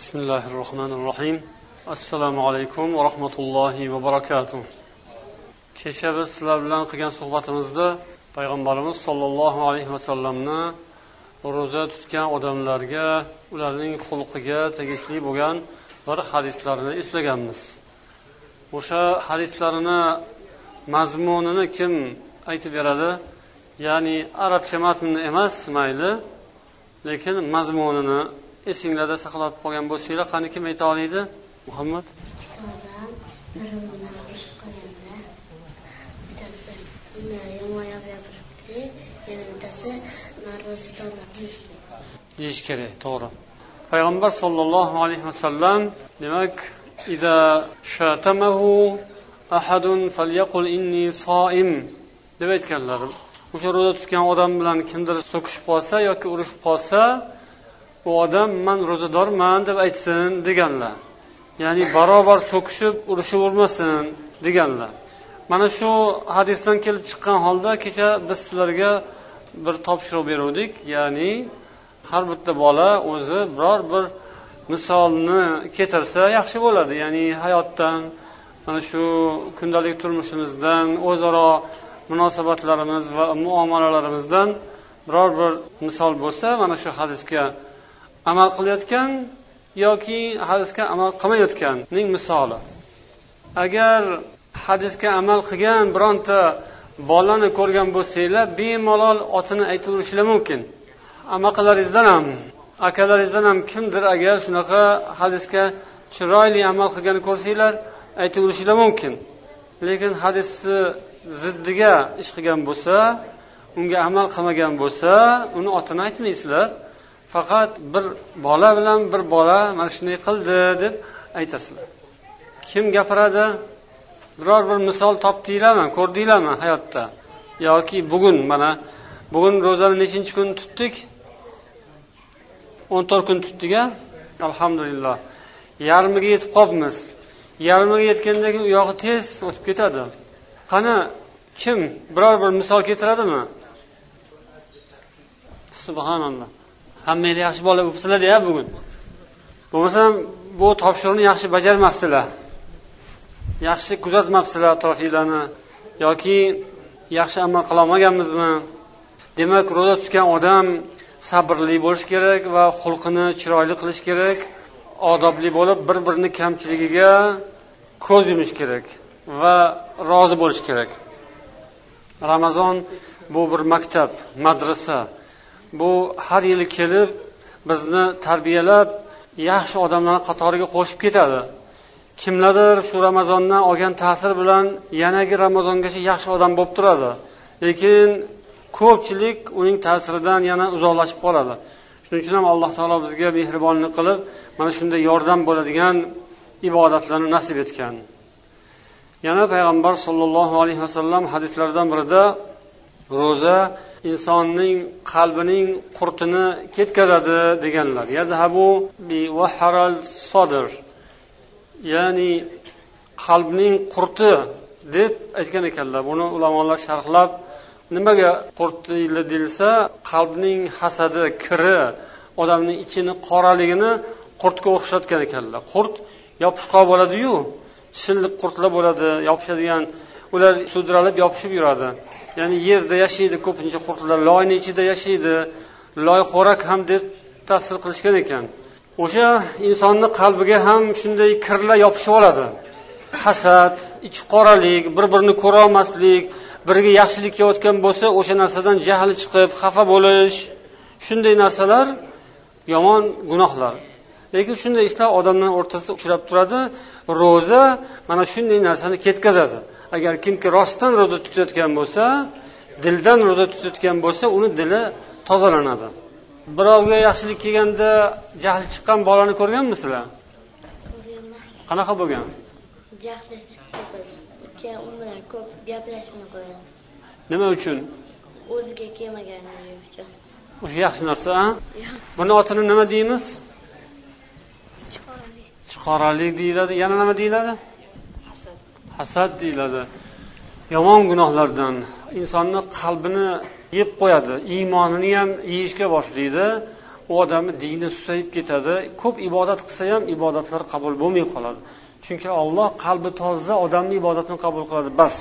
بسم الله الرحمن الرحيم assalomu alaykum va rahmatullohi va barakatuh kecha biz sizlar bilan qilgan suhbatimizda payg'ambarimiz sollallohu alayhi vasallamni ro'za tutgan odamlarga ularning xulqiga tegishli bo'lgan bir hadislarni eslaganmiz o'sha hadislarni mazmunini kim aytib beradi ya'ni arabcha matnni emas mayli lekin mazmunini esinglarda saqlab qolgan bo'lsanglar qani kim ayta oladi muhammad? Deyish kerak to'g'ri. Payg'ambar sollallohu alayhi vasallam demak ahadun falyaqul inni soim deb aytganlar. O'sha ro'za tutgan odam bilan kimdir so'kishib qolsa yoki urushib qolsa u odam man ro'zadorman deb aytsin deganlar. Ya'ni barobar so'kishib urushavermasin deganlar. Mana shu hadisdan kelib chiqqan holda kecha biz sizlarga bir topshiriq beruvdik. Ya'ni har bitta bola o'zi biror bir misolni keltirsa yaxshi bo'ladi. Ya'ni hayotdan mana shu kundalik turmushimizdan o'zaro munosabatlarimiz va muomalalarimizdan biror bir misol bo'lsa mana shu hadisga amal qilayotgan yoki hadisga amal qilmayotganning misoli. Agar hadisga amal qilgan bironta bolani ko'rgan bo'lsanglar bemalol otini aytaverishinglar mumkin. Amaqalaringizdan ham akalaringizdan ham kimdir agar shunaqa hadisga chiroyli amal qilganini ko'rsanglar aytaverishinglar mumkin. Lekin hadisni ziddiga ish qilgan bo'lsa unga amal qilmagan bo'lsa uni otini aytmaysizlar. Faqat bir bola bilan bir bola mana shunday qildi deb aytasizlar. Kim gapiradi? Biror bir misol topdinglarmi ko'rdinglarmi hayotda? Yoki bugun mana bugun ro'zani nechinchi kun tutdik? O'n to'rt kun tutdik a alhamdulillah. Yarmiga yetib qolibmiz yarmiga yetganda keyin u yog'i tez o'tib ketadi. Qani kim biror bir misol keltiradimi subhanalloh. Hammanglar yaxshi bola bo'libsizlarda bugun. Bo'lmasam bu topshiriqni yaxshi bajarmabsizlar. Yaxshi kuzatmabsizlar atrofinglarni yoki yaxshi amal qilolmaganmizmi demak ro'za tutgan odam sabrli bo'lishi kerak va xulqini chiroyli qilish kerak odobli bo'lib bir birini kamchiligiga ko'z yumish kerak va rozi bo'lish kerak. Ramazon bu bir maktab madrasa. Bu har yili kelib bizni tarbiyalab yaxshi odamlarni qatoriga qo'shib ketadi. Kimlardir shu ramazondan olgan ta'sir bilan yanagi ramazongacha yaxshi odam bo'lib turadi. Lekin ko'pchilik uning ta'siridan yana uzoqlashib qoladi. Shuning uchun ham alloh taolo bizga mehribonlik qilib mana shunday yordam bo'ladigan ibodatlarni nasib etgan. Yana payg'ambar sollallohu alayhi vasallam hadislardan birida ro'za insonning qalbining qurtini ketkazadi deganlar. Ya'ni qalbning qurti deb aytgan ekanlar. Buni ulamolar sharhlab nimaga qurt deyilsa qalbning hasadi kiri odamning ichini qoraligini qurtga o'xshatgan ekanlar. Qurt yopishqoq bo'ladiyu shilliq qurtlar bo'ladi yopishadigan ular sudralib yopishib yuradi. Ya'ni yerda yashaydi ko'pincha qurtlar loyni ichida yashaydi. Loyxo'rak ham deb tafsir qilishgan ekan. O'sha insonni qalbiga ham shunday kirlar yopishib oladi. Hasad ichi qoralik bir birini ko'rolmaslik biriga yaxshilik kelayotgan bo'lsa o'sha narsadan jahli chiqib xafa bo'lish shunday narsalar yomon gunohlar. Lekin shunday ishlar odamlar o'rtasida uchrab turadi. Ro'za mana shunday narsani ketkazadi. Agar kimki rostdan ro'za tutayotgan bo'lsa dildan ro'za tutayotgan bo'lsa uni dili tozalanadi. Birovga yaxshilik kelganda jahli chiqqan bolani ko'rganmisizlar qanaqa bo'lgan? Jahli keyin u bilan ko'p gaplashmay qo'yadi. Nima uchun? O'ziga kelmaganligi uchun. O'sha yaxshi narsa a? Buni otini nima deymiz? Chiqoralik deyiladi. Yana nima deyiladi hasad deyiladi. Yomon gunohlardan insonni qalbini yeb qo'yadi iymonini ham yeyishga boshlaydi. U odamni dini susayib ketadi. Ko'p ibodat qilsa ham ibodatlar qabul bo'lmay qoladi. Chunki olloh qalbi toza odamni ibodatini qabul qiladi bas.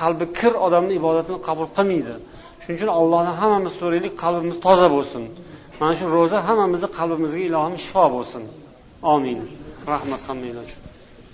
Qalbi kir odamni ibodatini qabul qilmaydi. Shuning uchun allohdan hammamiz so'raylik qalbimiz toza bo'lsin. Mana shu ro'za hammamizni qalbimizga ilohim shifo bo'lsin. Omin rahmat hammanglar uchun.